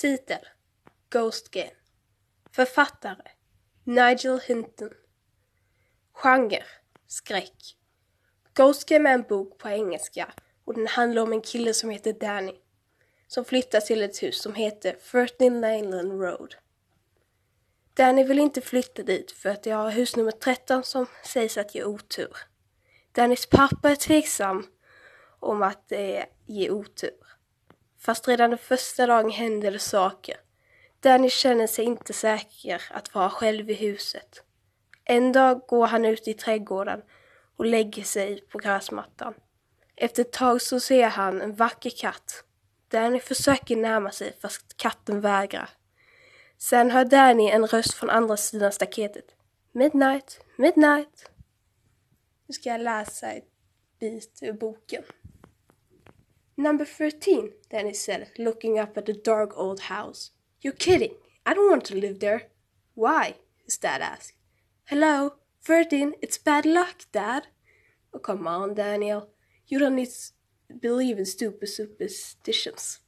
Titel Ghost Game Författare Nigel Hinton Genre Skräck Ghost Game är en bok på engelska och den handlar om en kille som heter Danny som flyttar till ett hus som heter 13 Leyland Road. Danny vill inte flytta dit för att det har hus nummer 13 som sägs att ge otur. Dannys pappa är tveksam om att eh, det ger otur. Fast redan den första dagen händer det saker. Danny känner sig inte säker att vara själv i huset. En dag går han ut i trädgården och lägger sig på gräsmattan. Efter ett tag så ser han en vacker katt. Danny försöker närma sig fast katten vägrar. Sen hör Danny en röst från andra sidan staketet. Midnight, midnight. Nu ska jag läsa ett bit ur boken. Number 13, Danny said, looking up at the dark old house. You're kidding. I don't want to live there. Why? his dad asked. Hello, 13, it's bad luck, Dad. Oh, come on, Daniel. You don't need to believe in stupid superstitions.